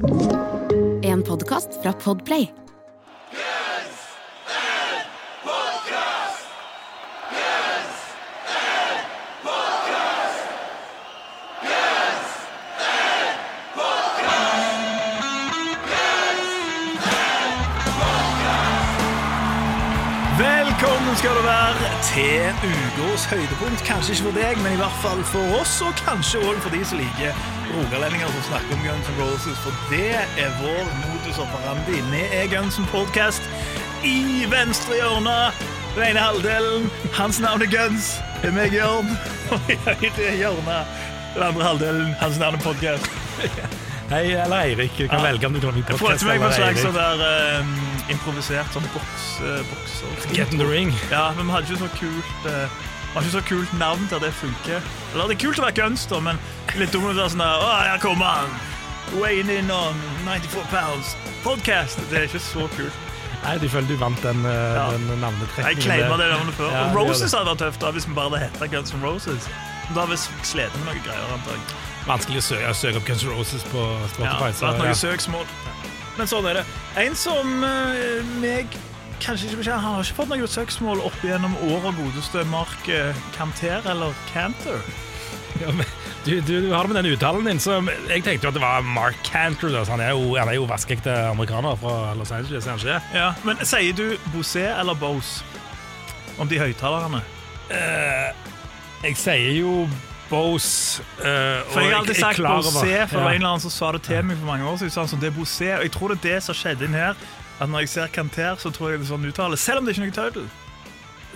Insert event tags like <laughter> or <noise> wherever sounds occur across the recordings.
En podkast fra Podplay. Velkommen skal du være til ukas høydepunkt. Kanskje ikke for deg, men i hvert fall for oss, og kanskje òg for de som liker rogalendinger som snakker om Guns N' Roses, for det er vår modus operandi. Vi er Guns N' Podcast i venstre hjørne. Den ene halvdelen, hans navn er Guns, det er meg, Jørn. <laughs> Og i høyre hjørne, den andre halvdelen, hans navn er Podcast. Hei, eller Eirik. Du kan Ja. velge om du kan bli Jeg podcast følte meg på en eller slags Eirik. sånn der eh, improvisert sånn boks, eh, bokser. Get in the ring. Ja, men vi hadde ikke så kult uh, vi hadde ikke så kult navn til at det funker. Eller det er kult å være da, men litt dumt å være sånn der Å, her kommer han! Weighing in on 94 pounds. Podcast. Det er ikke så kult. Nei, du føler du vant den, uh, Ja. den navnetrekningen. Jeg claima det navnet før. Ja, Roses hadde vært tøft da hvis vi bare hadde hett Guns N' Roses. Da hadde vi slitt med noen greier. antar jeg. Vanskelig å søke, søke opp Guns N' Roses på Ja, Spotify. har vært noen ja. søksmål. Men sånn er det. En som eh, meg kanskje ikke Han har ikke fått noe søksmål opp gjennom året, godeste Mark eh, Canter eller Canter. Ja, men du, du, du har det med den uttalen din, så jeg tenkte jo at det var Mark Cantor. Da, han er jo, han er jo vaskeekte amerikaner fra Los Angeles, han ikke? Ja, Men sier du Bosé eller Bose om de høyttalerne? Uh, jeg sier jo Bose. Uh, For jeg har alltid sagt Bose, for det var Ja. en eller annen som sa det til meg for mange år siden. Så det er Bosé, og jeg tror det er det som skjedde inn her. At når jeg ser Canter, så tror jeg det er sånn uttale. Selv om det ikke er noe tøddel.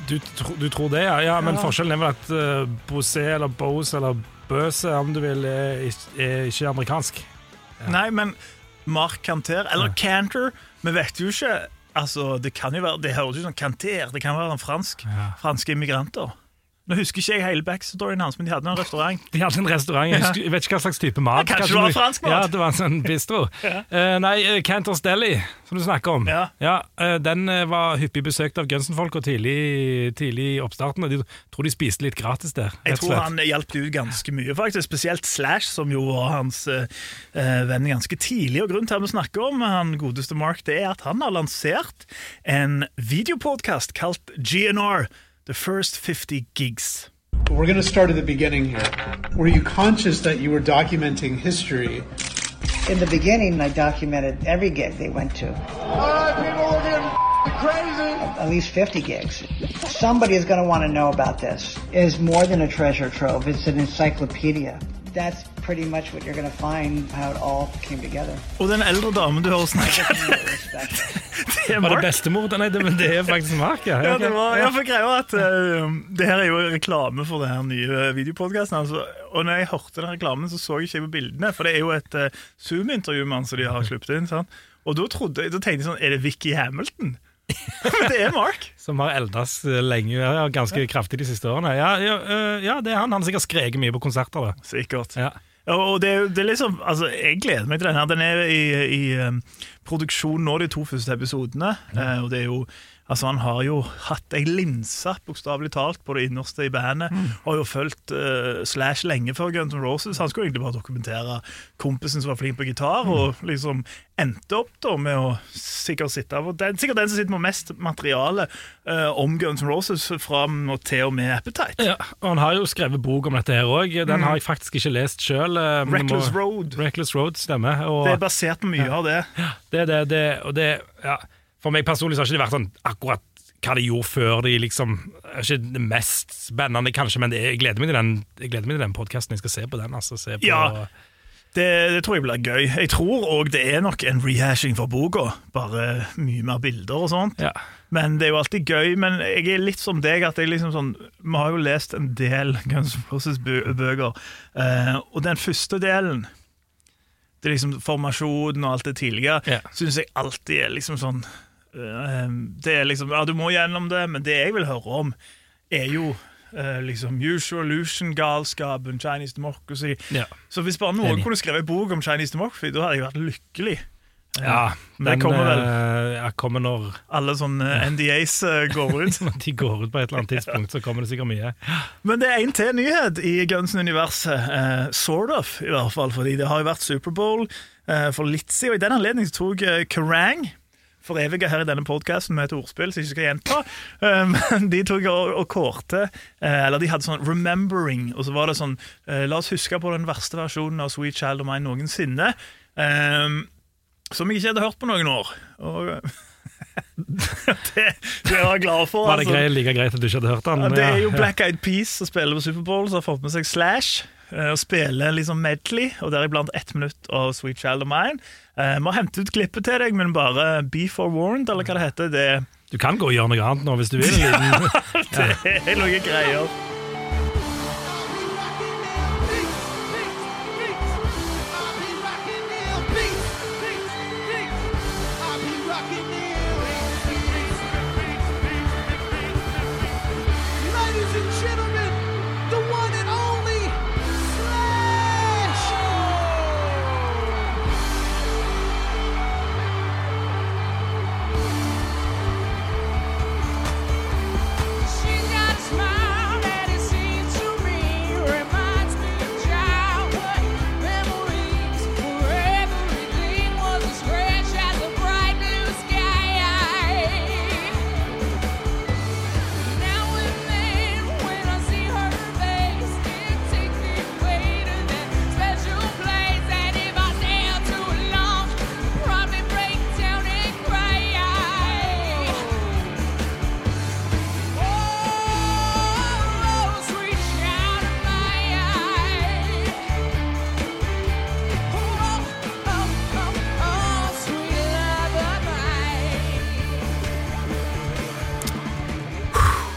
Du, tro- du tror det, ja? ja men Ja. forskjellen er vel at uh, Bosé eller Bose eller Bøse, om du vil, er, ikke- er ikke amerikansk. Nei, men Mark Canter, eller Canter, vi vet jo ikke Altså, Det kan jo være, det høres ut som Canter, det kan være en fransk, franske immigranter. Nå husker ikke jeg hele backstoryen hans, men de hadde en restaurant. De hadde en restaurant, jeg, husker, jeg vet ikke hva slags type mat. Ja, kanskje Kanskje det var fransk mat? Ja, det var en sånn bistro. <laughs> Eh, nei, uh, Cantors Deli, som du snakker om. Ja. eh, den eh, var hyppig besøkt av Gunsen-folk og tidlig, tidlig i oppstarten. Og de tror de spiste litt gratis der. Jeg tror han hjalp ut ganske mye, faktisk. Spesielt Slash, som jo var hans venn ganske tidlig. Og grunnen til at vi snakker om han godeste Mark, det er at han har lansert en videopodkast kalt GNR, The First 50 Gigs. We're going to start at the beginning here. Were you conscious that you were documenting history? In the beginning, I documented every gig they went to. At least 50 gigs. Somebody is going to want to know about this. It is more than a treasure trove, it's an encyclopedia. That's pretty much what you're going to find how it all came together. Og den eldre damen du hører snakke, <laughs> det er Var det bestemor? Nei, det, men det er faktisk Mark, ja. Ja, det var, ja, for greia at uh, Det her er jo reklame for det her nye videopodkasten. Altså, og når jeg hørte den reklamen, så så jeg ikke på bildene. For det er jo et uh, Zoom-intervju med han som de har sluppet inn. Sant? Og da, trodde, jeg- da tenkte jeg sånn Er det Vicky Hamilton? <laughs> Men det er Mark. Som har eldes eh, lenge, ja, ganske kraftig de siste årene. Ja, ja, ja, det er han. Han har sikkert skreket mye på konserter. Da. Sikkert. Ja. Og det, det er liksom, altså, Jeg gleder meg til den her. Den er i, i um, produksjon nå, de to første episodene. Eh, og det er jo Altså Han har jo hatt ei linse, bokstavelig talt, på det innerste i bandet. Har jo fulgt uh, Slash lenge før Guns N' Roses. Han skulle egentlig bare dokumentere kompisen som var flink på gitar, og liksom endte opp da med å sikkert sitte den, Sikkert den som sitter med mest materiale uh, om Guns N' Roses fram og til og med Appetite. Ja, og Han har jo skrevet bok om dette her òg. Den har jeg faktisk ikke lest sjøl. Reckless Road. Reckless Road stemmer. Og Det er basert på mye av det. Ja, det, det, det, og det ja. For meg personlig så har ikke det vært sånn akkurat hva de gjorde før de liksom Ikke det mest spennende, kanskje, men det, jeg gleder meg til den Jeg meg til den podkasten. Jeg skal se på den. altså se på, Ja. Det, det tror jeg blir gøy. Jeg tror òg det er nok en rehashing for boka. Bare mye mer bilder og sånt. Ja. Men det er jo alltid gøy. Men jeg er litt som deg. at jeg liksom sånn, Vi har jo lest en del Guns N' Roses-bøker. uh, og den første delen, det er liksom formasjonen og alt det tidligere, yeah. syns jeg alltid er liksom sånn eh, Det er liksom Ja, du må gjennom det, men det jeg vil høre om, er jo Uh, liksom Usual Illusion, galskapen, Chinese Democracy. Ja. Så hvis bare noen Enig. kunne skrevet bok om Chinese Democracy, da hadde jeg vært lykkelig. Ja, Men det kommer vel. uh, kommer når Alle sånne NDAs eh, går <laughs> ut. når de går ut på et eller annet <laughs> tidspunkt, så kommer det sikkert mye. Men det er en til nyhet i Gunsen-universet. eh, sort of, i hvert fall. Fordi det har jo vært Superbowl uh, for litt siden. Og i den anledning tok uh, Kerrang! For evige her i denne podkasten med et ordspill som jeg ikke skal gjenta. eh, Men de tok og, og kårte eh, Eller de hadde sånn 'remembering', og så var det sånn eh, La oss huske på den verste versjonen av Sweet Child of Mine noensinne. som jeg ikke hadde hørt på noen år. Og <laughs> det, det var jeg glad for. Var det altså. greit, like greit at du ikke hadde hørt den? Ja, det er jo Black Eyed Peas som spiller på Superbowl, som har fått med seg Slash. Eh, Og spiller liksom medley, og deriblant ett minutt av Sweet Child of Mine. Jeg Må hente ut klippet til deg, men bare be forewarned, eller hva det heter. Det, Du kan gå og gjøre noe annet nå hvis du vil. <laughs> ja, det er noen greier.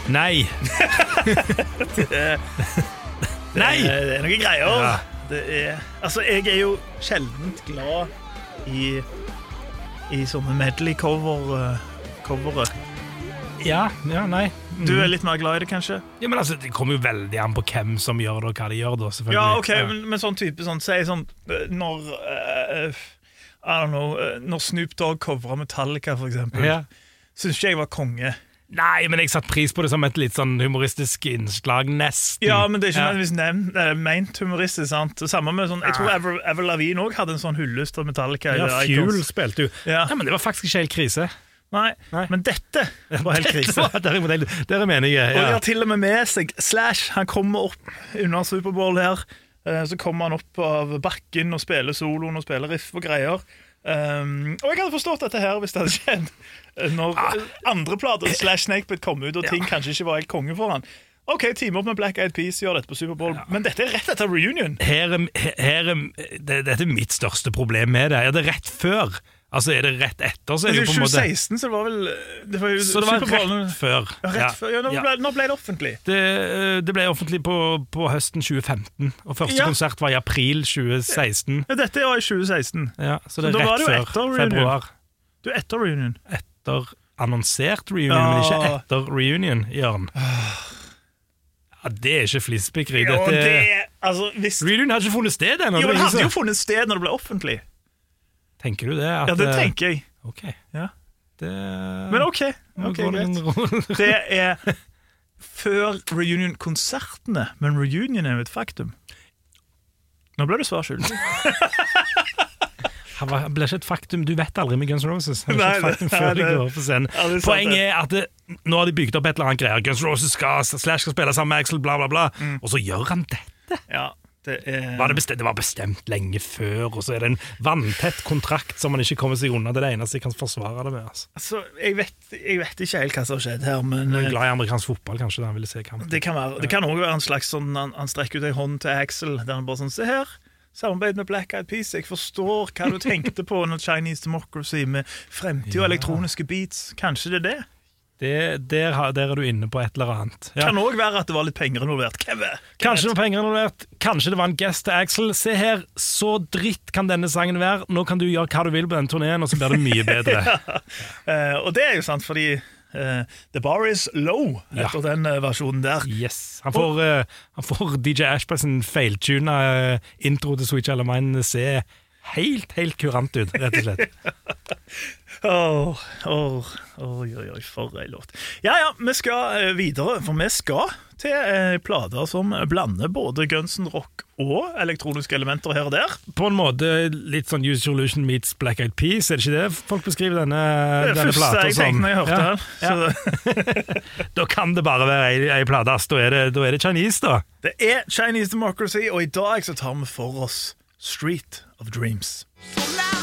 Nei! <laughs> Nei! Det, det er noen greier. Ja. Det er, altså, jeg er jo sjeldent glad i, i sånne medley-cover. eh, covere. Ja, ja, nei. Du er litt mer glad i det, kanskje? Ja, men altså, Det kommer jo veldig an på hvem som gjør det, og hva de gjør. da, selvfølgelig. Ja, ok, men, men sånn type sånn, Si sånn eh, når uh, I don't know Når Snoop Dogg covra Metallica, for eksempel, Ja. syns ikke jeg var konge. Nei, men jeg satte pris på det som et litt sånn humoristisk innslag, nesten. Ja, men det er ikke nødvendigvis nevnt, eh, meint humoristisk. sant? Samme med sånn, Jeg tror Ever, Ever Lavigne òg hadde en sånn hyllest av Metallica. Ja, Fuel spilte jo. Ja. Ja, men det var faktisk ikke helt krise. Nei, Nei. men dette var helt krise. Der er der er ja. Og de har til og med med seg Slash. Han kommer opp under Superbowl her. eh, Så kommer han opp av bakken og spiller soloen og spiller riff og greier. Um, og jeg hadde forstått dette her hvis det hadde skjedd eh, når ah. andre plater Slash Snakebit kom ut og ting kanskje ikke var helt konge for han. OK, team opp med Black Eyed Peas, gjør dette på Superbowl, men dette er rett etter reunion. Her er, her er, det, dette er mitt største problem med det. Er det rett før? Altså, er det rett etter? Så er Det er jo på en måte 2016, så det var vel det var jo Så det var rett før. Ja, rett før. Ja, Ja. Ble, nå, ble det offentlig? Det, eh, det ble offentlig på, på høsten 2015, og første konsert var i april 2016. Ja, dette var i 2016. Ja, så det er var rett det før februar. Du, etter reunion. Etter annonsert reunion, men ikke etter reunion, Jørn. Ja, det er ikke Dette det, altså, hvis, Reunion hadde ikke funnet sted ennå. jo, det hadde jo funnet sted når det ble offentlig. Tenker du det? At, Ja, det eh, tenker jeg. Ok. Ja. Det, Men OK. okay det greit. Det er før reunion-konsertene, men reunion er jo et faktum. Nå ble du svar skyldig. <laughs> Han ble ikke et faktum. Du vet aldri med Guns Roses. Det Nei, ikke et faktum før de går på scenen. Ja, det Poenget er at det, nå har de bygd opp et eller annet greier. Guns Roses skal, Slash skal spille sammen med Axel, bla, bla, bla. Mm. Og så gjør han dette! Ja, det er Var det, bestemt, det var bestemt lenge før, og så er det en vanntett kontrakt som man ikke kommer seg unna. Det er det eneste jeg kan forsvare det med. Altså. altså, jeg, vet, jeg vet ikke helt hva som har skjedd her, men Jeg er eh, glad i amerikansk fotball, kanskje, da han ville se kampen. det kan være også være en slags sånn Han, han strekker ut ei hånd til Axel, der han bare sånn Se her. Samarbeid med Black Eyed Peas. Jeg forstår hva du tenkte på når Chinese Democracy med fremtid og elektroniske beats. Kanskje det er det? Det, der, der er du inne på et eller annet. Ja. Kan òg være at det var litt penger involvert. Kanskje det var penger involvert, kanskje det var en guest til Axel. Se her, så dritt kan denne sangen være. Nå kan du gjøre hva du vil på den turneen, og så blir det mye <laughs> bedre. Eh, og det er jo sant, fordi uh, The bar is low etter den uh, versjonen der. Yes. Han får, han får DJ Ashby sin feiltuna intro til Sweet Child of Mine se helt, helt kurant ut, rett og slett. <laughs> Åh, oh, oi, oi, oi, for ei låt. Ja, ja, vi skal eh, videre, for vi skal til eh, plater som blander både Guns N' Rock og elektroniske elementer her og der. På en måte litt sånn Use Solution meets Black Eyed Peas, er det ikke det folk beskriver denne, Det er det første jeg som? tenkte når jeg hørte Ja. den. Så <laughs> Da kan det bare være ei, ei plate. Da er, det, da er det Chinese, da. det er Chinese Democracy, og i dag så tar vi for oss Street of Dreams. So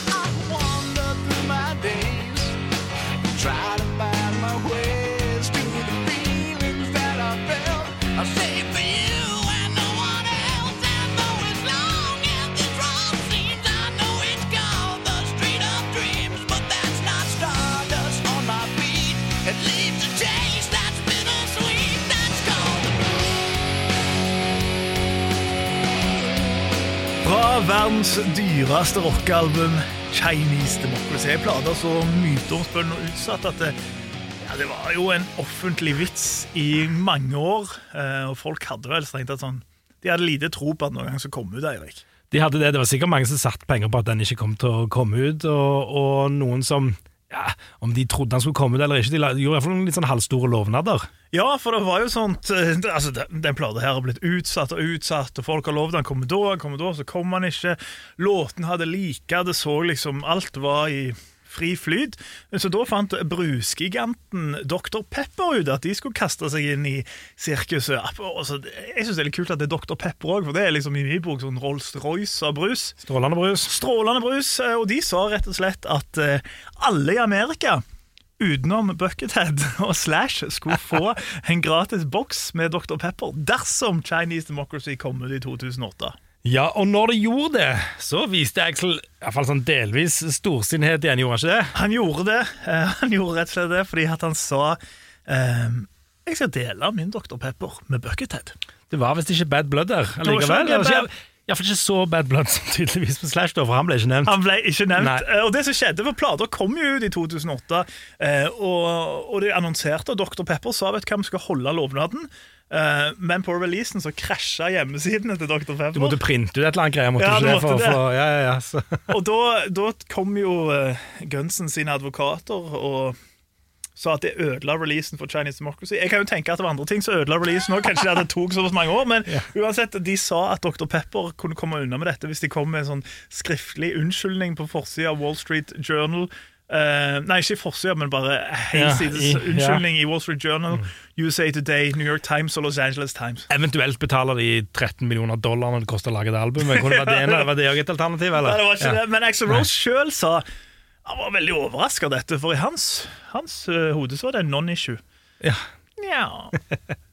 Fra verdens dyreste rockealbum, Chinese Democracy. En plate så myteomspunnet og utsatt at det, ja, det var jo en offentlig vits i mange år. eh, Og folk hadde vel strengt tatt sånn De hadde lite tro på at noen gang skulle komme ut, Eirik. De hadde det, det var sikkert mange som satte penger på at den ikke kom til å komme ut, og, og noen som ja, Om de trodde han skulle komme det eller ikke, de gjorde i hvert fall noen litt sånn halvstore lovnader. Ja, for det var jo sånt eh, altså, Den, den plata her har blitt utsatt og utsatt, og folk har lovd han kommer da, han kommer da, så kom han ikke. Låten hadde like, det så liksom Alt var i fri flyt. Så da fant brusgiganten Dr. Pepper ut at de skulle kaste seg inn i sirkuset. Og så- Jeg syns det er litt kult at det er Dr. Pepper òg, for det er liksom i min bok sånn Rolls-Royce av brus. Strålende brus. Strålende brus, eh, og de sa rett og slett at eh, alle i Amerika utenom Buckethead <laughs> og Slash skulle få <laughs> en gratis boks med Dr. Pepper dersom Chinese Democracy kom ut i 2008. Ja, og når det gjorde det, så viste Axel i hvert fall sånn delvis storsinnhet igjen, gjorde han ikke det? Han gjorde det. eh, Han gjorde rett og slett det fordi han sa ehm, jeg skal dele min Dr. Pepper med Buckethead. Det var visst ikke Bad Blood der allikevel. ikke Det var Bad- ikke- Iallfall ikke så Bad Blood som tydeligvis på Slash, for han ble ikke nevnt. Han ble ikke nevnt. Nei. Eh, Og det som skjedde, for Plata kom jo ut i 2008, eh, og, og de annonserte, og Dr. Pepper sa vet hva, vi skal holde lovnaden. Eh, Men på releasen så krasja hjemmesidene til Dr. Pepper. Du måtte printe ut et eller annet greier, måtte Ja, du måtte det. for, ja, ja. <laughs> Og da, da kom jo uh, Gunsen sine advokater og sa at det ødela releasen for Chinese Democracy. Jeg kan jo tenke at det var andre ting som ødela releasen òg. Kanskje det tok så mange år, men <laughs> uansett, de sa at Dr. Pepper kunne komme unna med dette hvis de kom med en sånn skriftlig unnskyldning på forsida av Wall Street Journal. Eh, nei, ikke i forsida, men bare helsides Ja, unnskyldning unnskyldning i Wall Street Journal, USA Today, New York Times og Los Angeles Times. Eventuelt betaler de 13 millioner dollar når det koster å lage et album. Men Kunne det vært det, var det òg et alternativ, eller? Nei, det var ikke Ja. det, men Axel Rose sjøl sa han var veldig overraska av dette, for i hans, hans uh, hode så var det en non-issue. Ja. Nja <laughs>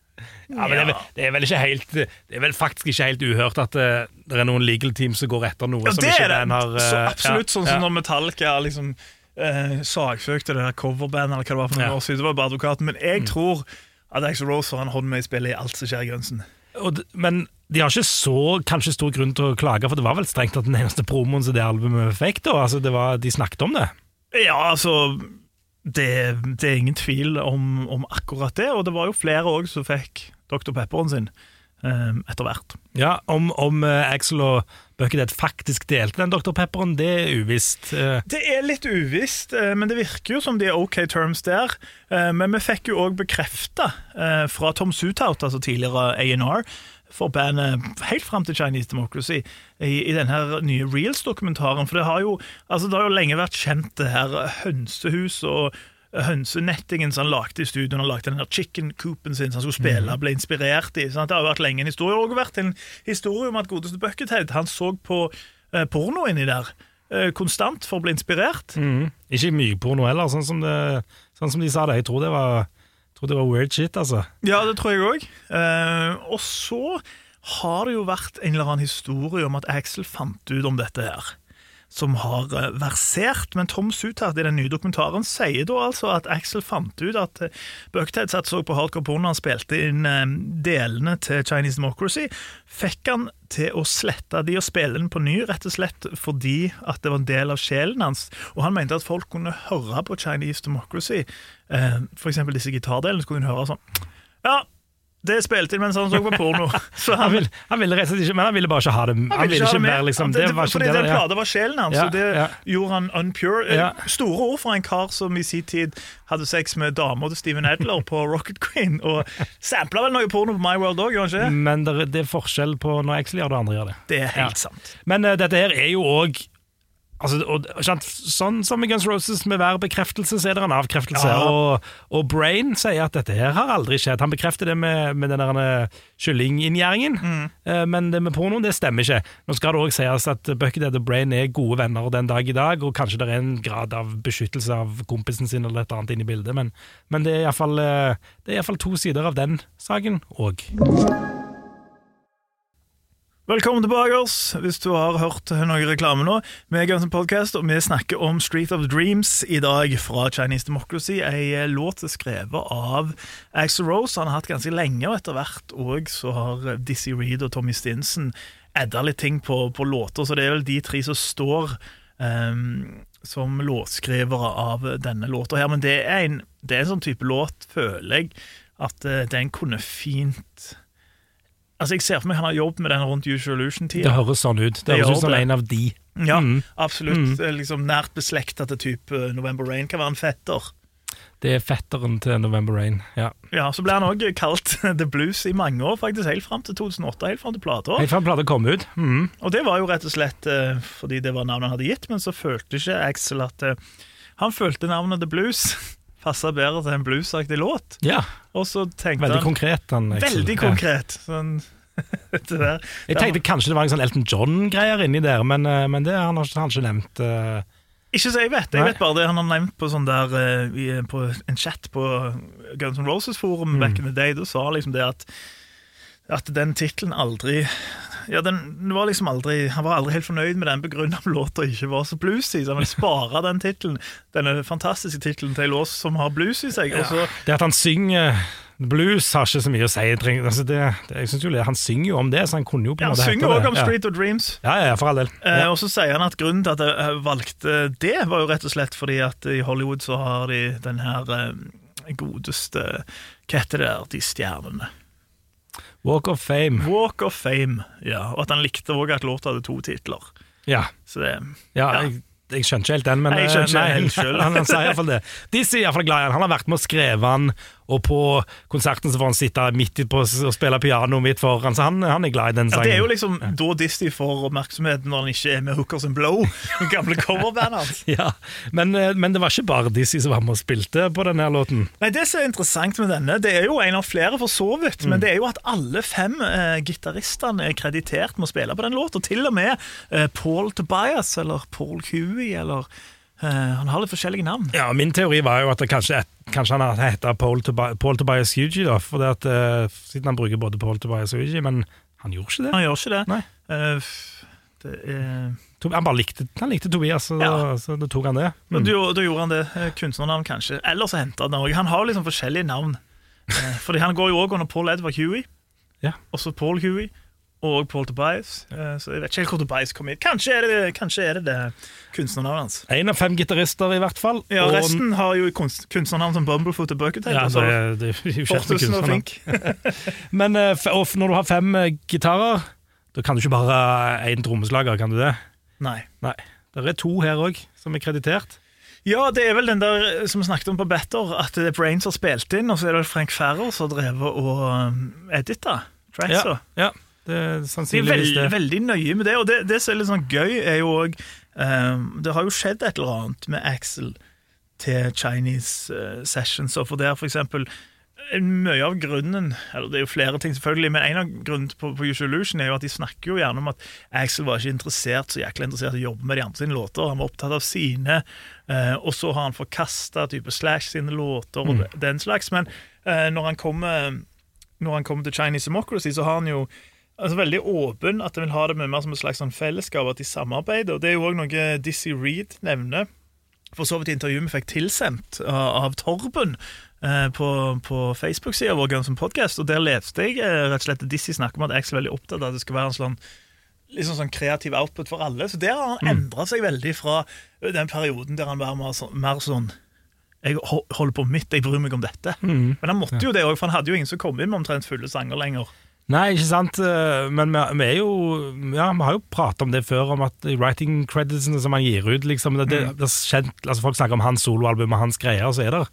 Ja, men det, er, det er vel ikke helt Det er vel faktisk ikke helt uhørt at det, det er noen legal team som går etter noe Ja, som det ikke det. den har så eh, absolutt ja, sånn som ja. når Metallica liksom eh, saksøkte det der coverbandet, eller hva det var for noen Ja. Mm. år siden. Det var bare advokaten. Men jeg tror at Axel Rose har en hånd med i spillet i alt som skjer i Gunsen. Og d- Men de har ikke så kanskje stor grunn til å klage, for det var vel strengt tatt den eneste promoen som det albumet fikk. da altså det var, De snakket om det. Ja, altså det, det er ingen tvil om, om akkurat det, og det var jo flere òg som fikk Dr. Pepperen sin etter hvert. Ja, Om, om eh, Axel og Buckethead faktisk delte den Dr. Pepperen, det er uvisst. Eh, Det er litt uvisst, eh, men det virker jo som de er OK terms der. Eh, Men vi fikk jo òg bekrefta fra Tom Suthout, altså tidligere A&R, for bandet helt fram til Chinese Democracy, i, i denne her nye Reels-dokumentaren. For det har, jo, altså det har jo lenge vært kjent, det her hønsehuset og hønsenettingen som han lagde i studio. Han lagde den der chicken coopen sin som han skulle spille, ble inspirert i. Sant? Det har jo vært lenge en historie. Også vært en historie om at godeste Buckethead han så på eh, porno inni der. eh, Konstant for å bli inspirert. ikke mye porno heller, sånn som, det, sånn som de sa det. Jeg tror det var, tror det var weird shit, altså. Ja, det tror jeg òg. og så har det jo vært en eller annen historie om at Axel fant ut om dette her. Som har eh, versert, men Tom Suthard i den nye dokumentaren sier da altså at Axel fant ut at Buckthead Buckhead satt så på hardcore porno han spilte inn eh, delene til Chinese Democracy. Fikk han til å slette de og spille den på ny, rett og slett fordi at det var en del av sjelen hans. Og han mente at folk kunne høre på Chinese Democracy, f.eks. disse gitardelene, så kunne de høre sånn Ja, Det spilte spilt inn mens han så på porno. <laughs> Så Han, han, ville, han ville rett og slett ikke, men han ville bare ikke ha det. Han, ville ha ikke det med. liksom det, det var ikke Fordi det, den ja. plata var sjelen hans, Ja, og det ja. gjorde han unpure. Eh, Ja. Store ord fra en kar som i sin tid hadde sex med dama til Steven Adler på <laughs> Rocket Queen, og sampla vel noe porno på My World òg, gjorde han ikke det? Men det, det er forskjell på når Axel gjør det, og andre gjør det. Det er helt sant. Men uh, dette her er jo òg altså, og, Sånn som i Guns Roses, med hver bekreftelse så er det en avkreftelse. Ja. Og, og Brain sier at dette her har aldri skjedd. Han bekrefter det med, med den eh, kyllinginngjæringen, Mm. Eh, men det med pornoen det stemmer ikke. Nå skal det òg sies at Buckethead og Brain er gode venner den dag i dag, og kanskje det er en grad av beskyttelse av kompisen sin eller et annet inn i bildet, men, men det er iallfall uh, to sider av den saken òg. Velkommen tilbake, oss, hvis du har hørt noe reklame nå. Vi er Guns Podcast, og vi snakker om Street of Dreams i dag fra Chinese Democracy. Ei låt skrevet av Axel Rose. Han har hatt ganske lenge, og etter hvert òg så har Dizzie Reed og Tommy Stinson edda litt ting på, på låter, så det er vel de tre som står um, som låtskrivere av denne låta her. Men det er en, det er en sånn type låt, føler jeg, at eh, den kunne fint Altså Jeg ser for meg han har jobbet med den rundt Usual Det Illusion-tida. høres sånn ut. Det Det høres ut som en av de. Ja, Mm. absolutt. Mm. Liksom Nært beslekta til type November Rain kan være en fetter. Det er fetteren til November Rain. Ja. Ja, Så ble han òg kalt <laughs> The Blues i mange år, faktisk helt fram til 2008. Helt fram til plata. Helt fram plata kom ut. Mm. Og det var jo rett og slett eh, fordi det var navnet han hadde gitt, men så følte ikke Axel at eh, Han følte navnet The Blues <laughs> passa bedre til en bluesaktig låt. Ja, Og så tenkte veldig han konkret. Han. Veldig konkret. Sånn, <laughs> det der. Jeg tenkte kanskje det var en sånn Elton John-greier inni der, men, eh, men det har han ikke, han ikke nevnt. eh. Ikke så jeg vet. Jeg Nei. vet bare det han har nevnt på sånn der eh, i, på en chat på Guns N' Roses-forum back in the day. Da sa liksom det at at den tittelen aldri ja, den, var liksom aldri Han var aldri helt fornøyd med den begrunna om låta ikke var så bluesy. Så han ville spare den titlen, Denne fantastiske tittelen til ei lås som har blues i seg. Og så Det at han synger blues har ikke så mye å si. Altså det, det, jeg synes jo Han synger jo om det, så han kunne jo på ja, en Han måte synger òg om Street of Dreams. Ja, ja, ja, for all del. Eh, og så sier han at grunnen til at jeg valgte det, var jo rett og slett fordi at i Hollywood så har de den her eh, godeste Hva heter det der, de stjernene? Walk of Fame. Walk of Fame. Ja, Og at han likte òg at låta hadde to titler. Ja, Så det ja, Ja. Jeg, jeg skjønner ikke helt den, men Nei, jeg skjønner ikke nei, helt selv. han, han sier iallfall det. De sier iallfall glad i han. Han har vært med og skrevet han, og på konserten så får han sitte midt på og spille piano midt foran, så han, han er glad i den sangen. ja. Det er jo liksom da Disney får oppmerksomhet når han ikke er med Hookers and Blow, den gamle coverbandet hans. <laughs> Ja, men, eh, men det var ikke bare Dizzie som var med og spilte på denne låten. Nei, Det som er interessant med denne, det er jo en av flere for så vidt, men det er jo at alle fem eh, gitaristene er kreditert med å spille på den låta. Til og med eh, Paul Tobias, eller Paul Huey, eller Han har litt forskjellige navn. Ja, Min teori var jo at det kanskje, kanskje han heter Paul, Tobi Paul Tobias Hugie, da, for det at, uh, siden han bruker både Paul Tobias og Hugie, men han gjorde ikke det. Han gjør ikke det. Nei. Uh, det er Han bare likte, han likte Tobias, så, Ja. da, så da tok han det. Mm. Da, da gjorde han det. eh, Kunstnernavn, kanskje. Eller så henta han det òg. Han har liksom forskjellige navn. Eh, Fordi han går jo òg under Paul Edvard Huey. Ja. Og så Paul Huey. Og Paul Tobias. Eh, Så jeg vet ikke helt hvor Tobias kom inn. Kanskje er det kanskje er det, det kunstnernavnet hans. En av fem gitarister, i hvert fall. Ja, og- Resten har jo kunst, kunstnernavn som Bumblefoot og Buckethead. ja, og så det, er jo Fortusen og. Fink. Men eh, og når du har fem eh, gitarer, da kan du ikke bare én trommeslager, kan du det? Nei. Nei. Det er to her òg, som er kreditert. Ja, det er vel den der eh, som vi snakket om på Better, at det er Brains har spilt inn, og så er det Frank Ferrer som har drevet og edita tracksa. Ja, ja, det er De er sannsynligvis veldig, det. veldig nøye med det, og det, det som er litt sånn gøy, er jo òg Det har jo skjedd et eller annet med Axel til Chinese uh, Sessions, og for der for eksempel eh, mye av grunnen eller Det er jo flere ting, selvfølgelig, men en av grunnene på, på Usual Illusion er jo at de snakker jo gjerne om at Axel var ikke interessert så jækla interessert i å jobbe med de andre sine låter. Han var opptatt av sine, eh, og så har han forkasta type Slash sine låter og den slags. Men eh, når han kommer når han kommer til Chinese Democracy, så har han jo altså, veldig åpen at de vil ha det med mer som et slags sånn fellesskap, at de samarbeider. Og Det er jo òg noe Dizzie Reed nevner. For så vidt i intervjuet vi fikk tilsendt av, av Torben eh, på, på Facebook-sida vår, Guns Podcast, og der leste jeg eh, rett og slett Dizzie snakker om at jeg er veldig opptatt av at det skal være en sånn liksom sånn kreativ output for alle. Så der har han endra seg veldig fra den perioden der han var mer, mer sånn jeg holder på mitt, jeg bryr meg om dette. Men han måtte jo det òg, for han hadde jo ingen som kom inn med omtrent fulle sanger lenger. Nei, ikke sant, eh, men vi, vi er jo Ja, vi har jo pratet om det før, om at writing creditsene som han gir ut, liksom det, det, det er kjent, altså Folk snakker om hans soloalbum og hans greier, så er det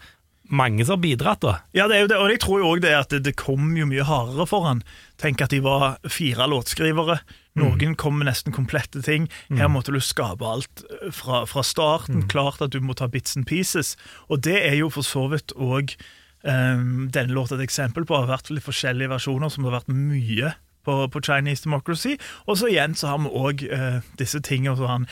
mange som har bidratt, da. Ja, det er jo det, og jeg tror jo òg det at det, det kom jo mye hardere for han. Tenk at de var fire låtskrivere. Noen kom med nesten komplette ting. Her måtte du skape alt eh, fra, fra starten. Klart at du må ta bits and pieces. Og det er jo for så vidt òg um, denne låta et eksempel på. Har vært litt forskjellige versjoner som det har vært mye på, på Chinese Democracy. Og så igjen så har vi òg disse tingene som han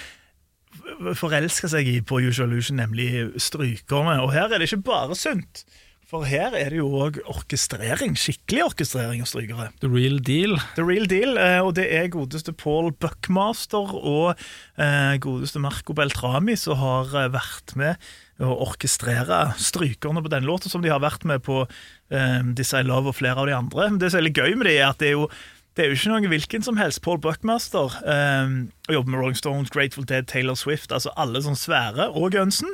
forelsker seg i på Usual Illusion, nemlig strykerne. Og her er det ikke bare sunt. For her er det jo òg orkestrering, skikkelig orkestrering av strykere. The real deal. The real deal, eh, og det er godeste Paul Buckmaster og eh, godeste Marco Beltrami som har eh, vært med å orkestrere strykerne på den låta, som de har vært med på eh, This I Love og flere av de andre. Men det som er litt gøy med det, er at det er jo det er jo ikke noen hvilken som helst Paul Buckmaster. Eh, og jobber med Rolling Stones, Grateful Dead, Taylor Swift, altså alle sånne svære, og Gunsen.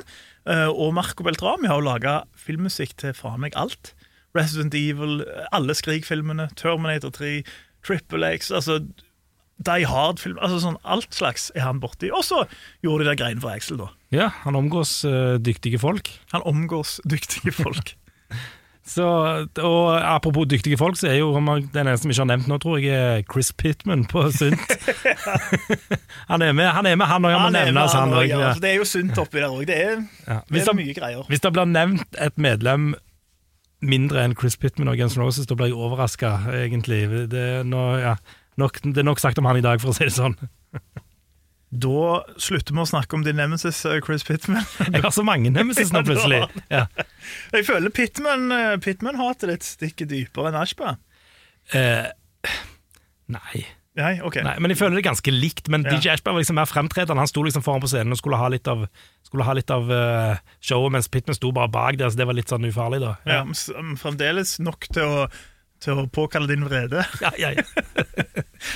Eh, og Marco Beltrami har jo laga filmmusikk til faen meg alt. Resident Evil, alle Skrik-filmene, Terminator 3, Triple X altså Die Hard-film altså sånn Alt slags er han borti. Og så gjorde de der greiene for Axel, da. Ja, han omgås uh, dyktige folk. Han omgås dyktige <laughs> folk. Så, og apropos dyktige folk, så er jo den eneste vi ikke har nevnt nå, tror jeg, er Chris Pittman på Sunt. <laughs> han er med, han er med, han òg. Han må Han nevnes, han han ja. Altså, Det er jo sunt oppi der òg. Det er, Ja. det er det, mye greier. hvis det blir nevnt et medlem mindre enn Chris Pittman og Guns N' Roses, da blir jeg overraska, egentlig. Det nå, ja, nok, det er nok sagt om han i dag, for å si det sånn. <laughs> Da slutter vi å snakke om din nemesis, eh, Chris Pittman. <laughs> Jeg har så mange nemesis nå, <laughs> plutselig. Ja. Jeg føler Pittman-hatet Pittman-hatet ditt stikker dypere enn Ashba. Eh, nei. Nei, okay. Nei, men jeg føler det ganske likt. Men Ja. DJ Ashba var liksom mer fremtredende. Han sto liksom foran på scenen og skulle ha litt av, ha litt av uh, showet, mens Pittman sto bare bak der, så det var litt sånn ufarlig, da. Ja, ja men fremdeles nok til å, til å påkalle din vrede. <laughs> ja, ja, ja. <laughs>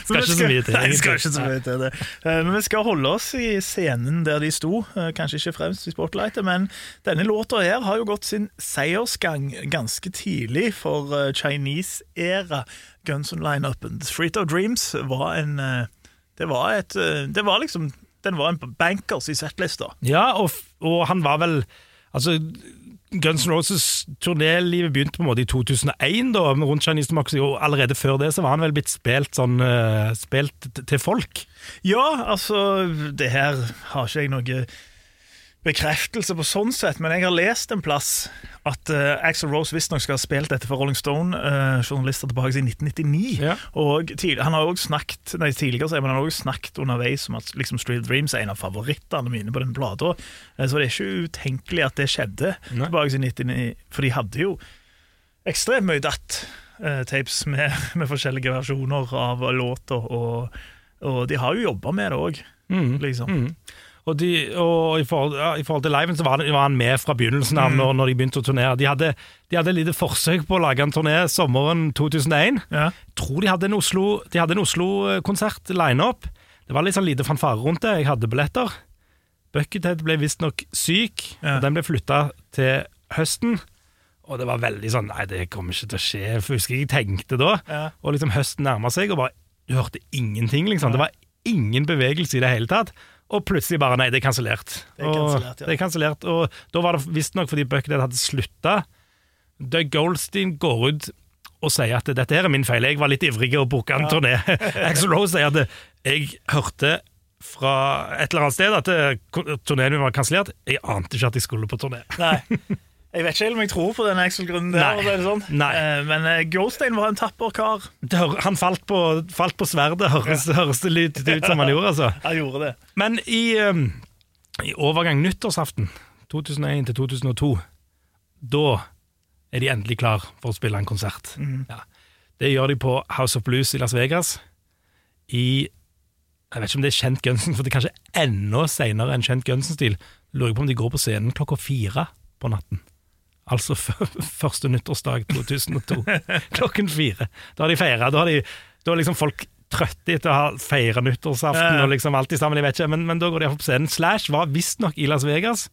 Skal ikke så mye til, Nei, skal ikke så mye til det. Eh, Men vi skal holde oss i scenen der de sto. Eh, Kanskje ikke fremst i spotlightet, men denne låta her har jo gått sin seiersgang ganske tidlig for eh, Chinese-æra Guns and Line-upen. Street of Dreams var en eh, Det var et eh, Det var liksom Den var en bankers i settlista. ja og, og han var vel Altså, Guns N' Roses turnélivet begynte på en måte i 2001, da, rundt Chinese Democracy, og allerede før det så var han vel blitt spilt sånn eh, Spilt til folk. Ja, altså Det her har ikke jeg noe bekreftelse på sånn sett, men jeg har lest en plass at uh, Axel Rose visstnok skal ha spilt dette for Rolling Stone, uh, journalister tilbake i 1999. Ja. Og tidlig, han har også snakket nei, tidligere, men han har også snakket underveis om at liksom, Street Dreams er en av favorittene mine på den plata. Uh, så det er ikke utenkelig at det skjedde Nei. tilbake i 1999, for de hadde jo ekstremt mye datt-tapes med, <laughs> med forskjellige versjoner av låter, og, og de har jo jobba med det òg, liksom. Mm. Og, de, og i, forhold, ja, i forhold til liven så var, var han med fra begynnelsen Mm. av når, når de begynte å turnere. De hadde, de hadde et lite forsøk på å lage en turné sommeren 2001. Ja. tror de hadde en Oslo- de hadde en Oslo-konsert line-up. Det var litt sånn lite fanfare rundt det. Jeg hadde billetter. Buckethead ble visstnok syk, Ja. og den ble flytta til høsten. Og det var veldig sånn Nei, det kommer ikke til å skje. For husker jeg tenkte da. Ja. Og liksom høsten nærma seg, og bare Du hørte ingenting, liksom. Det var ingen bevegelse i det hele tatt. Og plutselig bare Nei, det er kansellert. Det er kansellert, ja. Det er kansellert. Og da var det visstnok fordi Buckethead hadde slutta. Doug Goldstein går ut og sier at dette her er min feil, jeg var litt ivrig og booka en turné. <laughs> Axel Rose sier at jeg hørte fra et eller annet sted at eh, turneen min var kansellert. Jeg ante ikke at jeg skulle på turné. Nei. <laughs> Jeg vet ikke helt om jeg tror på den Axel-grunnen der. Nei. Sånn. Nei. Eh, Men eh, Goldstein var en tapper kar. Han falt på, falt på sverdet, høres, høres det litt ut som han <laughs> gjorde. altså. Han gjorde det. Men i, um, i overgang nyttårsaften 2001 til 2002, da er de endelig klar for å spille en konsert. Ja. Det gjør de på House of Blues i Las Vegas. I Jeg vet ikke om det er kjent Gunsen, for det er kanskje enda senere enn kjent Gunsen-stil. Lurer på om de går på scenen klokka fire på natten. Altså <laughs> første nyttårsdag 2002. <laughs> Klokken fire. Da har de feira. Da de, da er liksom folk trøtte etter å ha feira nyttårsaften og liksom alltid sammen. Jeg vet ikke, men, men da går de opp på scenen. Slash var visstnok i Las Vegas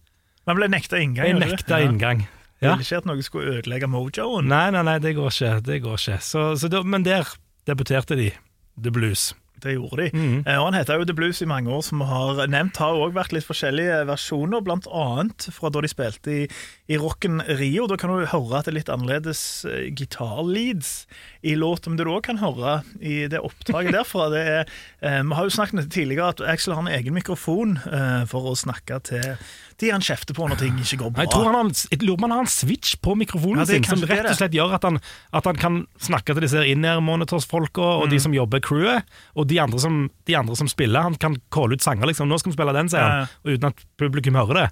Man ble nekta inngang. Ble nekta inngang. Ja. Ville ikke at noe skulle ødelegge mojoen. Nei, nei, nei, det går ikke. Det går ikke. Så, så da, men der debuterte de, The Blues. Det gjorde de. Mm. Og Han heter jo The Blues i mange år, som vi har nevnt. Har òg vært litt forskjellige versjoner, annet fra da de spilte i, i Rocken Rio. Da kan du høre at det er litt annerledes eh, gitarleads i låten, men det du òg kan høre i det opptaket <laughs> derfra, det er eh, Vi har jo snakket tidligere, at Axel har en egen mikrofon for å snakke til de han kjefter på når ting ikke går bra. Jeg tror han har, jeg lurer på om han har en switch på mikrofonen Ja, sin, som rett og slett gjør at han, at han kan snakke til disse in-air-monitors-folka og Mm. de som jobber crewet, og de andre som, de andre som spiller. Han kan calle ut sanger, liksom. 'Nå skal vi spille den', sier han, og uten at publikum hører det.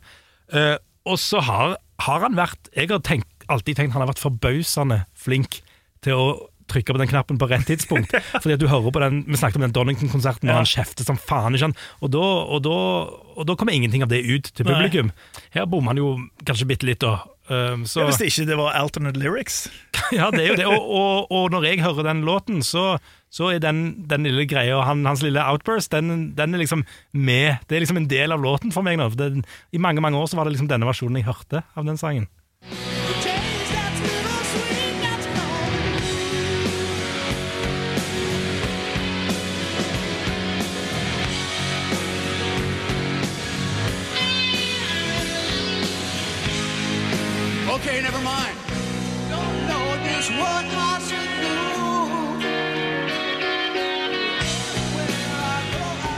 Uh, og så har, har han vært Jeg har tenkt, alltid tenkt han har vært forbausende flink til å trykke på den knappen på rett tidspunkt. <laughs> Fordi at du hører på den, Vi snakket om den Donington-konserten, og Ja. han kjefter som faen. ikke han? Og da, og, da, og da kommer ingenting av det ut til Nei. publikum. Her bommer han jo kanskje bitte litt, da. Um, så, Ja, Hvis det ikke det var alternate lyrics. <laughs> ja, det er jo det. Og, og, og når jeg hører den låten, så, så er den, den lille greia, han, hans lille outburst, den, den er liksom med. Det er liksom en del av låten for meg nå. Den, I mange mange år så var det liksom denne versjonen jeg hørte av den sangen.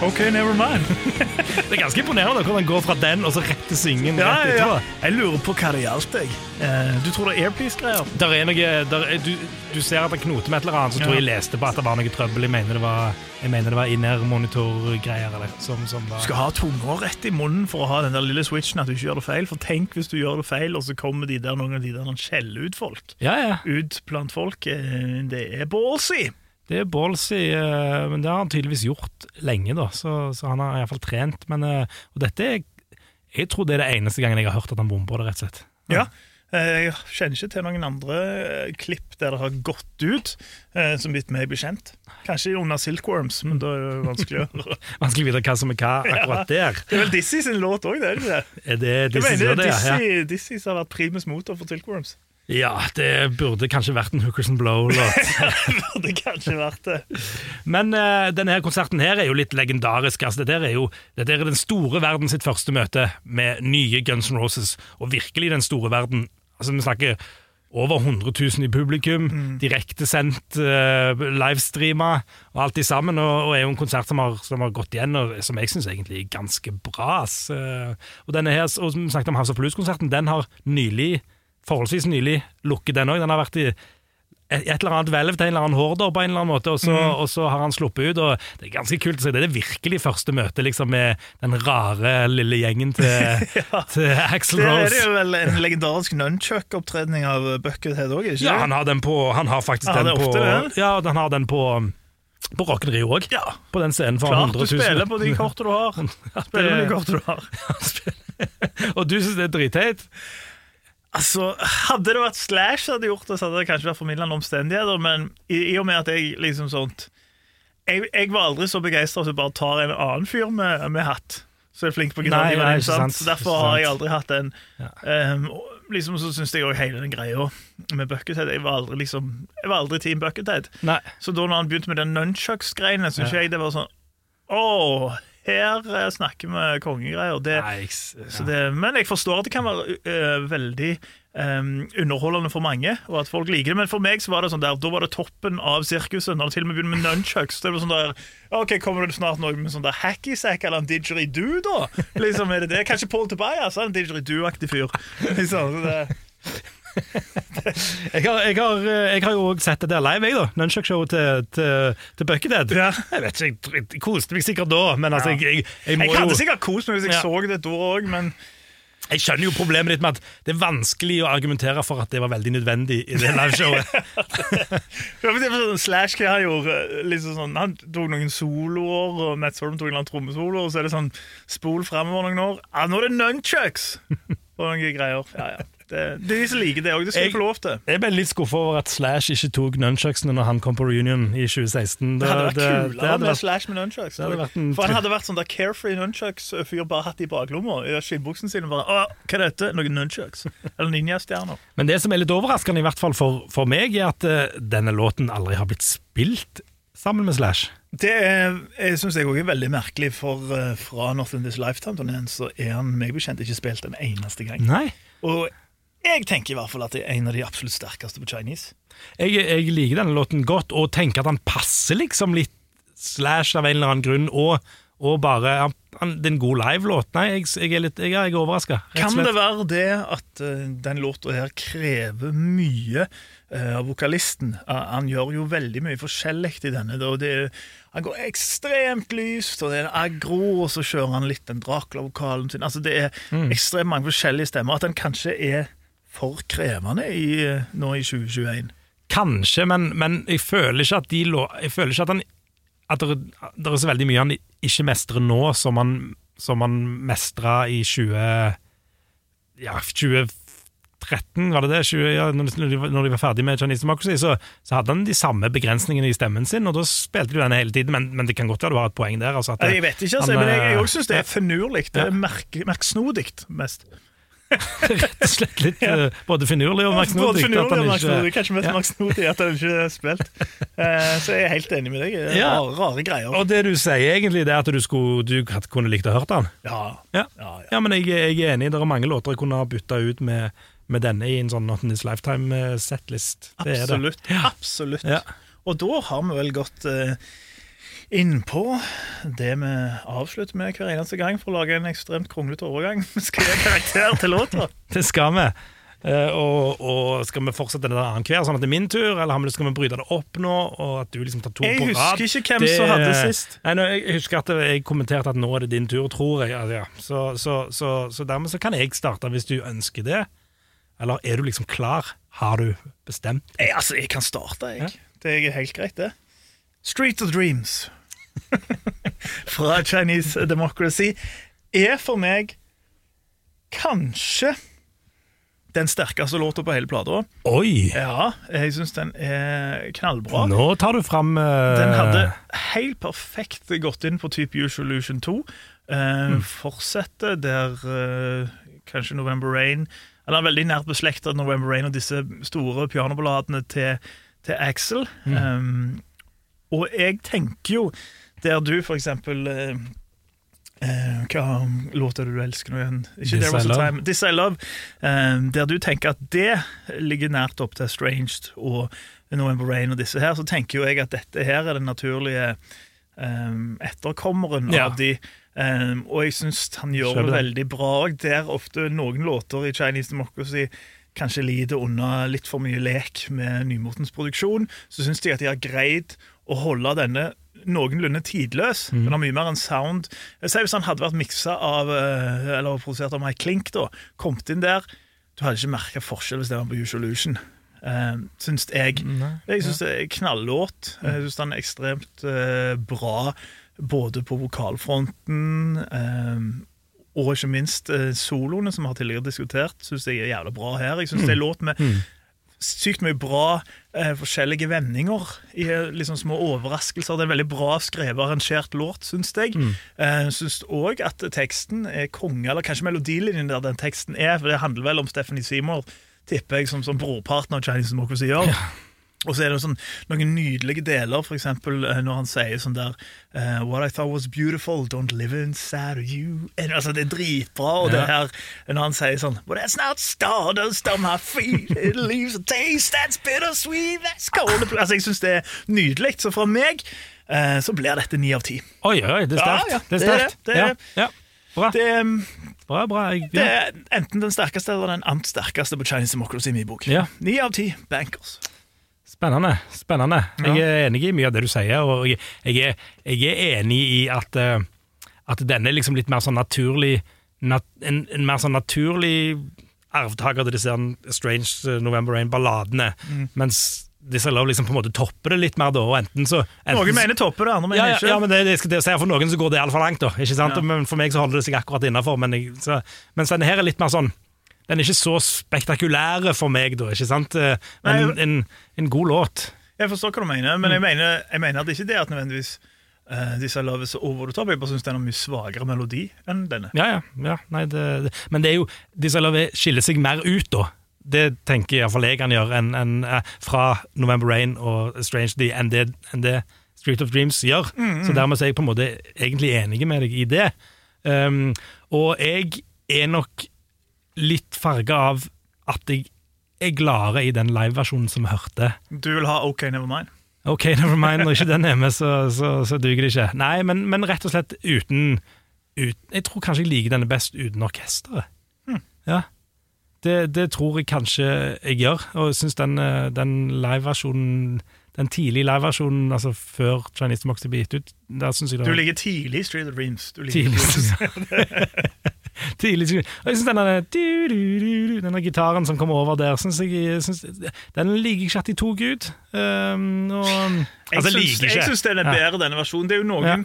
OK, never mind. <laughs> Det er ganske imponerende hvordan går fra den og så rett til svingen. Ja, rett ja, Jeg lurer på hva det gjaldt, jeg. Eh, Du tror det er Airpiece-greier? Der er noe, der er, du, du ser at han knoter med et eller annet, så tror Ja. jeg jeg leste på at det var noe trøbbel. Jeg mener det var, mener det var in-air-monitor-greier. som, som var... Du skal ha tunga rett i munnen for å ha den der lille switchen at du ikke gjør det feil. For tenk hvis du gjør det feil, og så kommer de der noen av de der han skjeller ut folk. Ja, ja. Ut blant folk. eh, Det er ballsy! Det er ballsy, eh, men det har han tydeligvis gjort lenge, da. Så, så han har iallfall trent. Men, eh, og dette er Jeg tror det er det eneste gangen jeg har hørt at han bommer på det, rett og slett. Ja. eh, Jeg kjenner ikke til noen andre klipp der det har gått ut, som blitt meg bekjent. Kanskje under Silkworms, men da er det vanskelig å <laughs> høre. Vanskelig å vite hva som er hva akkurat der. Det er vel Dizzie sin låt òg, det er det ikke det? Er det Jeg mener det er? Ja. Dizzy som har vært primus motor for Silkworms. Ja, det burde kanskje vært en Hookers and Blow-låt. <laughs> burde kanskje vært det. Men uh, denne her konserten her er jo litt legendarisk. Altså, dette er jo dette er den store verden sitt første møte med nye Guns N' Roses, og virkelig den store verden. Altså, Vi snakker over 100 000 i publikum, direktesendt, uh, livestreama og alt i sammen. Og, og er jo en konsert som har, som har gått igjen, og som jeg syns egentlig er ganske bra. ass. Eh, og denne her, og som vi snakket om House of Blues-konserten, den har nylig, forholdsvis nylig, lukket den òg. Den har vært i et eller annet hvelv til en eller annen horder på en eller annen måte, og så, Mm. og så har han sluppet ut. og Det er ganske kult å se. Det er det virkelig første møtet liksom, med den rare lille gjengen til, <laughs> til Rose Det er jo vel en legendarisk nunchuck-opptredning av Buckethead òg, ikke Ja, han har den på Han har faktisk Ja, den på det. Ja, han har den på på Rocken Rio òg. Ja. På den scenen for Klart 100 du spiller på de kortene du har. <laughs> Spiller på de kortene du har. <laughs> og du syns det er dritteit? Altså, Hadde det vært Slash som hadde gjort det, så hadde det kanskje vært formidlende omstendigheter, men i, i og med at jeg liksom sånt Jeg, jeg var aldri så begeistra at jeg bare tar en annen fyr med, med hatt. Så er flink på gitar. Derfor har jeg aldri hatt den. Ja. Um, liksom så syns jeg òg hele den greia med Buckethead Jeg var aldri liksom Jeg var aldri Team Buckethead. Nei. Så da når han begynte med den nunchucks-greiene, syns Ja. jeg det var sånn Å, her eh, snakker vi kongegreier. Det, s- så det, men jeg forstår at det kan være uh, veldig um, underholdende for mange, og at folk liker det. Men for meg så var det sånn der, da var det toppen av sirkuset. Når det til og med begynner med nunchucks. Det var sånn der, ok, Kommer det snart noe med sånn der hacky-sack eller en didgeridoo, da? Liksom, er det det? Kanskje Paul Tobias er en didgeridoo-aktig fyr. <laughs> Liksom, så det, <laughs> Jeg har, jeg, har, eh, jeg har jo òg sett det der live, jeg, da. Nunchuck-showet til, til, til Buckethead. Ja. Jeg vet ikke, jeg, jeg koste meg sikkert da, men altså, jeg, jeg, jeg jeg hadde jo sikkert kost meg hvis jeg Ja. så det da òg, men Jeg skjønner jo problemet ditt med at det er vanskelig å argumentere for at det var veldig nødvendig i det liveshowet. <laughs> Sånn Slash hva han gjorde liksom sånn, Han tok noen soloer, og Matt Sorum tok en eller trommesolo, og så er det sånn spol fremover noen år. Ja, nå er det nunchucks! <laughs> Og noen greier. Ja, ja. Det, det er de som liker det òg. Det skal Jeg- få lov til. Jeg ble litt skuffa over at Slash ikke tok nunchucksene når han kom på reunion i 2016. Det hadde vært det kulere hadde med Slash med nunchucks. det vært For han hadde vært sånn der carefree nunchucks-fyr bare hatt i baklomma. I skinnbuksen sin. Bare, Å, hva er dette? Noen nunchucks? Eller ninjastjerner. Men det som er litt overraskende, i hvert fall for, for meg, er at uh, denne låten aldri har blitt spilt sammen med Slash. Det syns jeg også er veldig merkelig, for uh, fra Northern This Lifetime-turneen så er han meg bekjent ikke spilt en eneste gang. Nei. Og jeg tenker i hvert fall at det er en av de absolutt sterkeste på Chinese. Jeg, jeg liker denne låten godt, og tenker at han passer liksom litt Slash av en eller annen grunn, og, og bare han, han, Det er en god live-låt. Nei, jeg, jeg er litt jeg, jeg er overraska. Kan det være det at uh, den låta her krever mye uh, av vokalisten? Uh, han gjør jo veldig mye forskjellig i denne. da, det, han går ekstremt lyst, og det er en aggro, og så kjører han litt den Dracula-vokalen sin. Altså Det er ekstremt mange forskjellige stemmer. At den kanskje er for krevende i, eh, nå i 2021. Kanskje, men, men jeg føler ikke at de Jeg føler ikke at han At det, det er så veldig mye han ikke mestrer nå, som han, som han mestra i 20 Ja, 2013, var det det? 20, ja, når, de, når de var ferdig med Chinese Democracy, så, så hadde han de samme begrensningene i stemmen sin, og da spilte de den hele tiden, men, men det kan godt være du har et poeng der. Altså, det- Jeg vet ikke, altså, han, men jeg, jeg eh, syns det er finurlig. Det Ja. er merk, merksnodig mest. <laughs> rett og slett litt ja. både finurlig og Både finurlig og merksnodig. Kanskje mest Ja. merksnodig at han ikke er spilt. Eh, Så jeg er helt enig med deg. Det er Ja. Rare, rare greier. Og det du sier egentlig, det er at du, skulle, du kunne likt å hørt den? Ja, Ja. ja, ja. Men jeg, jeg er enig. Det er mange låter jeg kunne ha bytta ut med, med denne i en sånn Not in This Lifetime-settlist. Det er det. Absolutt. absolutt. Og da har vi vel gått eh, innpå det vi avslutter med hver eneste gang for å lage en ekstremt kronglete overgang. Vi <laughs> skal gi karakter til låta. <laughs> Det skal vi. Eh, og, og skal vi fortsette det annenhver, sånn at det er min tur, eller skal vi bryte det opp nå? Og at du liksom tar to Jeg på rad? husker ikke hvem som hadde sist. Nei, nå, jeg husker at jeg kommenterte at nå er det din tur, tror jeg. Altså, ja. så, så, så, så dermed så kan jeg starte hvis du ønsker det. Eller er du liksom klar? Har du bestemt? Jeg, altså, jeg kan starte, jeg. Det er helt greit, det. Street of Dreams <laughs> fra Chinese Democracy er for meg kanskje den sterkeste låta på hele plata. Oi! Ja, jeg syns den er knallbra. Nå tar du fram uh... Den hadde helt perfekt gått inn på type Usual Illusion 2. Eh, Fortsetter der uh, kanskje November Rain Eller veldig nært beslekta November Rain og disse store pianoballadene til, til Axel. Um, og jeg tenker jo, der du for eksempel eh, eh, Hva låt er du elsker nå igjen? Ikke This I Love. Time. This I Love. Eh, der du tenker at det ligger nært opp til Stranged og November Rain og disse her, så tenker jo jeg at dette her er den naturlige eh, etterkommeren Ja. av de. Um, og jeg syns han gjør det. veldig bra òg. Der ofte noen låter i Chinese Democracy kanskje lider unna litt for mye lek med nymotens produksjon, så syns de at de har greid å holde denne noenlunde tidløs. Mm. Den har mye mer en sound. Sier Hvis han hadde vært miksa av eh, Eller produsert av Mike Klink, da, kommet inn der Du hadde ikke merka forskjell hvis det var på Usual Illusion. Uh, syns jeg. Jeg syns det er knallåt. Jeg syns den er ekstremt uh, bra både på vokalfronten eh, og ikke minst uh, soloene, som vi har tidligere diskutert, syns jeg er jævla bra her. Jeg syns det er låt med sykt mye bra eh, forskjellige vendinger i eh, liksom små overraskelser. Det er en veldig bra skrevet og arrangert låt, syns jeg. Eh, syns òg at teksten er konge, eller kanskje melodilinjen der den teksten er, for det handler vel om Stephanie Seymour, tipper jeg, som, som brorparten av Chinese Democracy gjør. Og så er det sånn, noen nydelige deler, eksempel eh, når han sier sånn der eh, What I thought was beautiful, don't live inside of you. Eh, <laughs> Altså, det er dritbra. Og det her, når han sier sånn But that's not stardust on my feet. It leaves a taste that's bittersweet. That's cold. Altså, jeg syns det er nydelig. Så fra meg eh, så blir dette ni av ti. Oi, oi, det er sterkt. ja, det er det er sterkt. det, det er ja, ja. Bra, Det, er- bra. bra. Jeg, det er enten den sterkeste eller den ant sterkeste på Chinese Democracy i min bok. Ja. Ni av ti bankers. Spennende. spennende. Jeg er enig i mye av det du sier, og jeg, jeg, er, jeg er enig i at, eh, at denne er liksom litt mer sånn naturlig nat, en, en mer sånn naturlig arvtaker til disse Strange eh, November Rain-balladene, mens Disse Love liksom på en måte topper det litt mer da, og enten så enten, Noen mener topper det, andre mener ja, ikke. ja, men det, det skal jeg si, For noen så går det altfor langt, da. Ikke sant? Ja. For meg så holder det seg akkurat innafor. Men jeg, så, mens denne her er litt mer sånn den er ikke så spektakulære for meg, da. ikke sant? Eh, Men Nei, en, en god låt. Jeg forstår hva du mener, men jeg Mm. mener, jeg mener at det ikke det at nødvendigvis uh, disse Love is over the top. Jeg bare syns den har mye svakere melodi enn denne. Ja, ja. ja nei, det, det. Men det er jo Disse Love skiller seg mer ut, da. Det tenker iallfall jeg han gjør, enn enn, eh, fra November Rain og Strangely enn det, enn det Street of Dreams gjør. Så dermed er jeg på en måte egentlig enig med deg i det. Um, og jeg er nok litt farga av at jeg er gladere i den liveversjonen som vi hørte. Du vil ha OK Nevermind? Ok, Nevermind, når ikke den er med, så, så, så duger det ikke. Nei, men, men rett og slett uten, uten, Jeg tror kanskje jeg liker denne best uten orkesteret. Ja. Det, det tror jeg kanskje jeg gjør, og jeg syns den, eh, den liveversjonen Den tidlige liveversjonen, altså før Chinese Democracy ble gitt ut, der synes jeg det Du var ligger tidlig i Street of Dreams. Du ligger tidlig. <laughs> <laughs> tidlig jeg synes denne, denne gitaren som kommer over der, synes jeg, synes, den liker ikke at de tok ut. Um, og, altså, syns, jeg syns den er bedre, denne versjonen. Det er jo noen, Ja.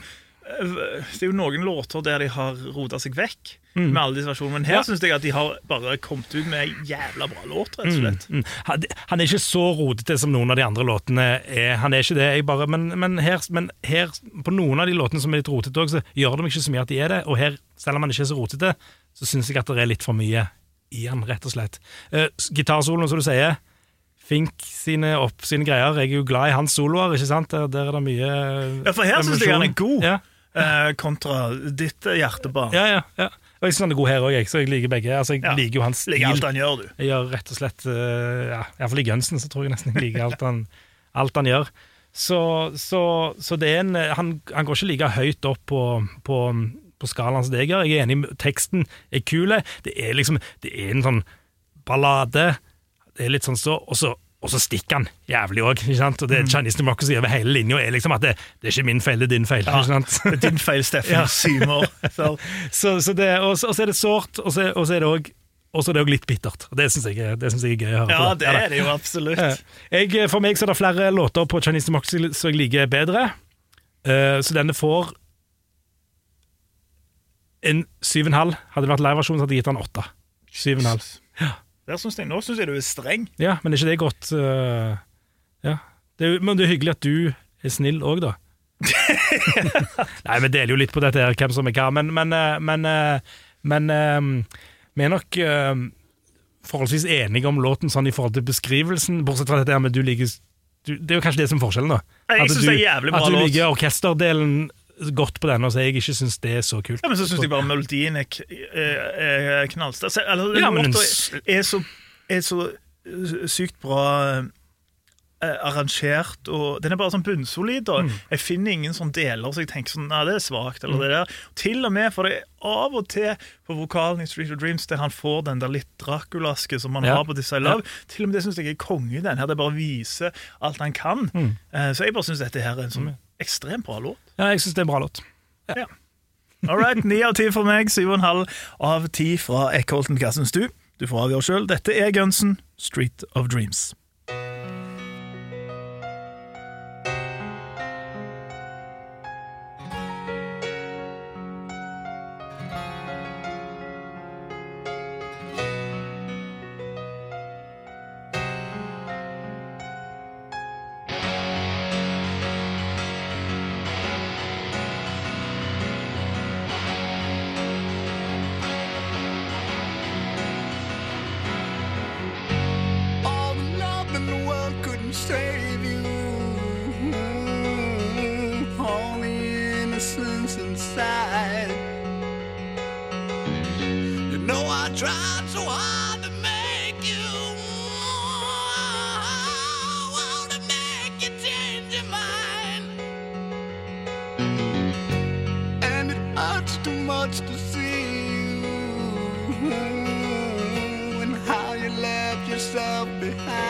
Det er jo noen låter der de har rota seg vekk med alle disse versjonene, men her Mm. Ja. syns jeg at de har bare kommet ut med jævla bra låt, rett og slett. Mm. Han, han er ikke så rotete som noen av de andre låtene er. Han er ikke det, bare, men, men, her, men her, på noen av de låtene som er litt rotete òg, så gjør det meg ikke så mye at de er det. Og her, selv om han ikke er så rotete, så syns jeg at det er litt for mye i han, rett og slett. Uh, Gitarsoloen, som du sier. Fink sine, opp, sine greier. Jeg er jo glad i hans soloer, ikke sant? Der, der er det mye Ja, for her syns jeg han er god, Ja, eh, kontra ditt eh, hjertebarn. ja, ja. ja. Og jeg syns han er god her òg, så jeg liker begge. Altså, jeg Ja. liker jo hans stil. Ligger alt han gjør, du. Jeg gjør rett og slett uh, ja, Iallfall i gunsen så tror jeg nesten jeg liker alt han, alt han gjør. Så, så, så det er en han, han går ikke like høyt opp på, på, på skalaen som det jeg gjør. Jeg er enig, med- teksten er kul. Det er liksom Det er en sånn ballade. Det er litt sånn så, og så og så stikker han jævlig òg. Og det Chinese Democracy over hele linja er liksom at det, det er ikke min feil, det er din feil. sant? Det er din feil, Steffen. Ja. Symer. Så, <laughs> Så, så det, og, så, og er det sårt, og så, og så er det òg og så er det også litt bittert. Og Det syns jeg, jeg er gøy å høre. ja, det er det jo absolutt. Jeg, for meg så er det flere låter på Chinese Democracy som jeg liker bedre. Eh, Så denne får en 7,5. Hadde det vært liveversjon, hadde jeg gitt den 8. 7,5. Der synes jeg, nå syns jeg du er streng. Ja, men er ikke det godt uh, Ja. Det men det er hyggelig at du er snill òg, da. <laughs> Nei, vi deler jo litt på dette her, hvem som er hva, men Men, eh, men, eh, men vi er nok forholdsvis enige om låten sånn i forhold til beskrivelsen, bortsett fra dette her med du liker du, Det er jo kanskje det som er forskjellen, da. At bra At du liker orkesterdelen godt på den, så jeg ikke syns det er så kult. Ja, Men så syns jeg bare melodien er, er, er knallsterk. Eller, Ja, men er, så, er så eh, sykt bra eh, arrangert, og den er bare sånn bunnsolid. Og Mm. Jeg finner ingen sånn deler så jeg tenker sånn, nei, det er svakt. Eller det der. Til og med, for det er av og til på vokalen i Street of Dreams der han får den der litt Draculaske som han Ja. har på This I Love. Til og med det syns jeg er konge den. her Det bare viser alt han kan. Mm. Eh, Så jeg bare syns dette her er en sånn ekstremt bra låt. Ja, jeg syns det er en bra låt. All right, Ni av ti for meg, syv og en halv av ti fra Eckholten. Du? Du får avgjøre sjøl. Dette er Gunsen, Street of Dreams. And how you left yourself behind.